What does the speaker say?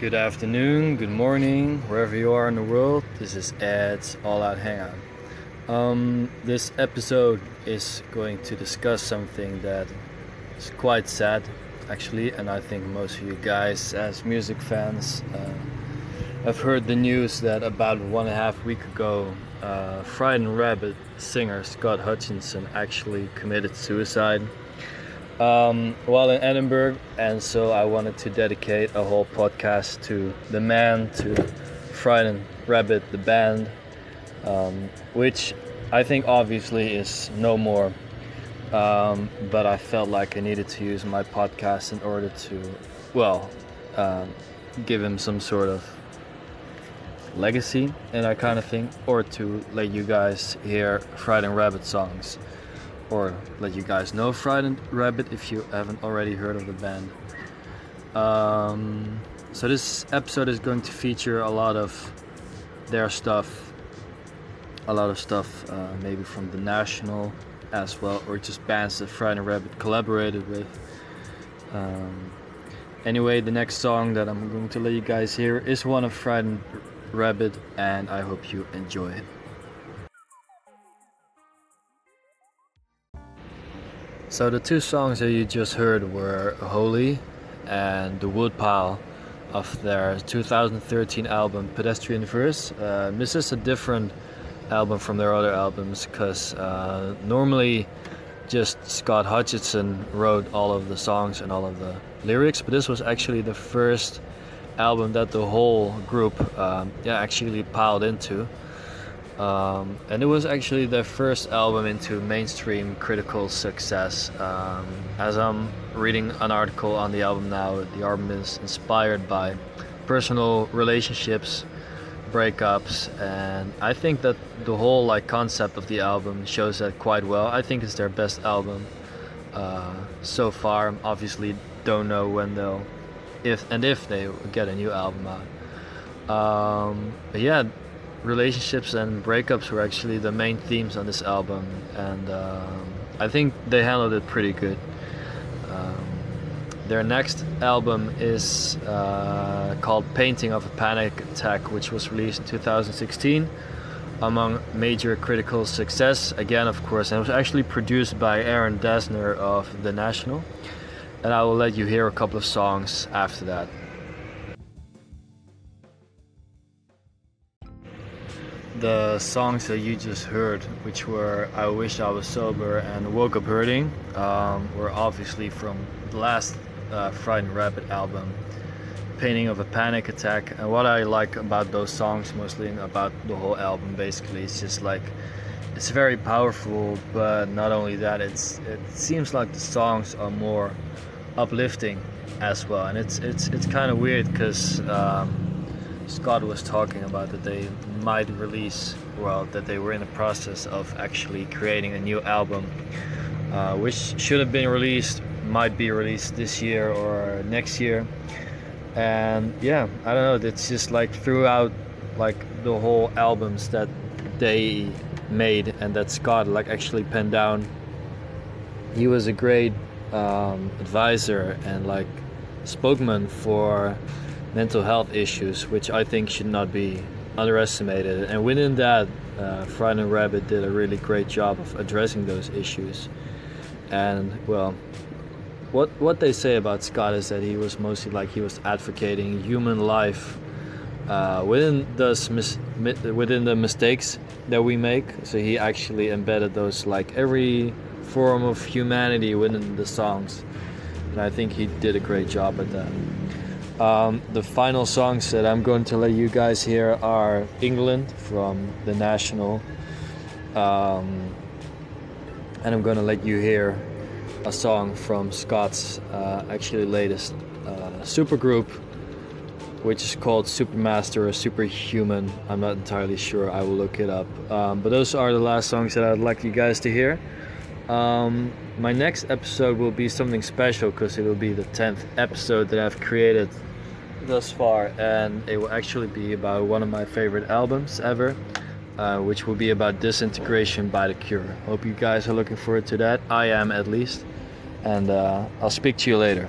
Good afternoon, good morning, wherever you are in the world. This is Ed's All Out Hangout. Um, this episode is going to discuss something that is quite sad, actually, and I think most of you guys, as music fans, uh, have heard the news that about one and a half week ago, uh, Frightened Rabbit singer Scott Hutchinson actually committed suicide um, while in Edinburgh, and so I wanted to dedicate a whole podcast to the man, to Frightened Rabbit, the band, um, which I think obviously is no more. Um, but I felt like I needed to use my podcast in order to, well, um, give him some sort of legacy and that kind of thing, or to let you guys hear Frightened Rabbit songs or let you guys know Frightened Rabbit if you haven't already heard of the band. Um, so this episode is going to feature a lot of their stuff, a lot of stuff uh, maybe from the National as well, or just bands that Frightened Rabbit collaborated with. Um, anyway, the next song that I'm going to let you guys hear is one of Frightened Rabbit, and I hope you enjoy it. So the two songs that you just heard were Holy and The Woodpile of their 2013 album Pedestrian Verse. Uh, this is a different album from their other albums because uh, normally just Scott Hutchinson wrote all of the songs and all of the lyrics, but this was actually the first album that the whole group um, yeah, actually piled into. Um, and it was actually their first album into mainstream critical success. Um, as I'm reading an article on the album now, the album is inspired by personal relationships, breakups, and I think that the whole like concept of the album shows that quite well. I think it's their best album uh, so far. Obviously, don't know when they'll, if and if they get a new album out. Um, but yeah relationships and breakups were actually the main themes on this album, and um, I think they handled it pretty good. Um, their next album is uh, called Painting of a Panic Attack, which was released in 2016 among major critical success. Again, of course, and it was actually produced by Aaron Dessner of The National. And I will let you hear a couple of songs after that. The songs that you just heard, which were I Wish I Was Sober and Woke Up Hurting, um, were obviously from the last uh, Frightened Rabbit album, Painting of a Panic Attack. And what I like about those songs, mostly about the whole album, basically, is just like it's very powerful, but not only that, it's it seems like the songs are more uplifting as well, and it's it's it's kind of weird because. Um, Scott was talking about that they might release, well, that they were in the process of actually creating a new album, uh, which should have been released, might be released this year or next year. And yeah, I don't know, it's just like throughout like the whole albums that they made and that Scott like actually penned down. He was a great um, advisor and like spokesman for mental health issues, which I think should not be underestimated. And within that, uh, Frightened Rabbit did a really great job of addressing those issues. And well, what what they say about Scott is that he was mostly like he was advocating human life uh, within those mis- within the mistakes that we make. So he actually embedded those like every form of humanity within the songs, and I think he did a great job at that. Um, the final songs that I'm going to let you guys hear are England from the National. Um, and I'm going to let you hear a song from Scott's uh, actually latest uh, supergroup, which is called Supermaster or Superhuman. I'm not entirely sure. I will look it up. Um, but those are the last songs that I'd like you guys to hear. Um, my next episode will be something special because it will be the 10th episode that I've created thus far, and it will actually be about one of my favorite albums ever, uh, which will be about Disintegration by The Cure. Hope you guys are looking forward to that. I am at least, and uh, I'll speak to you later.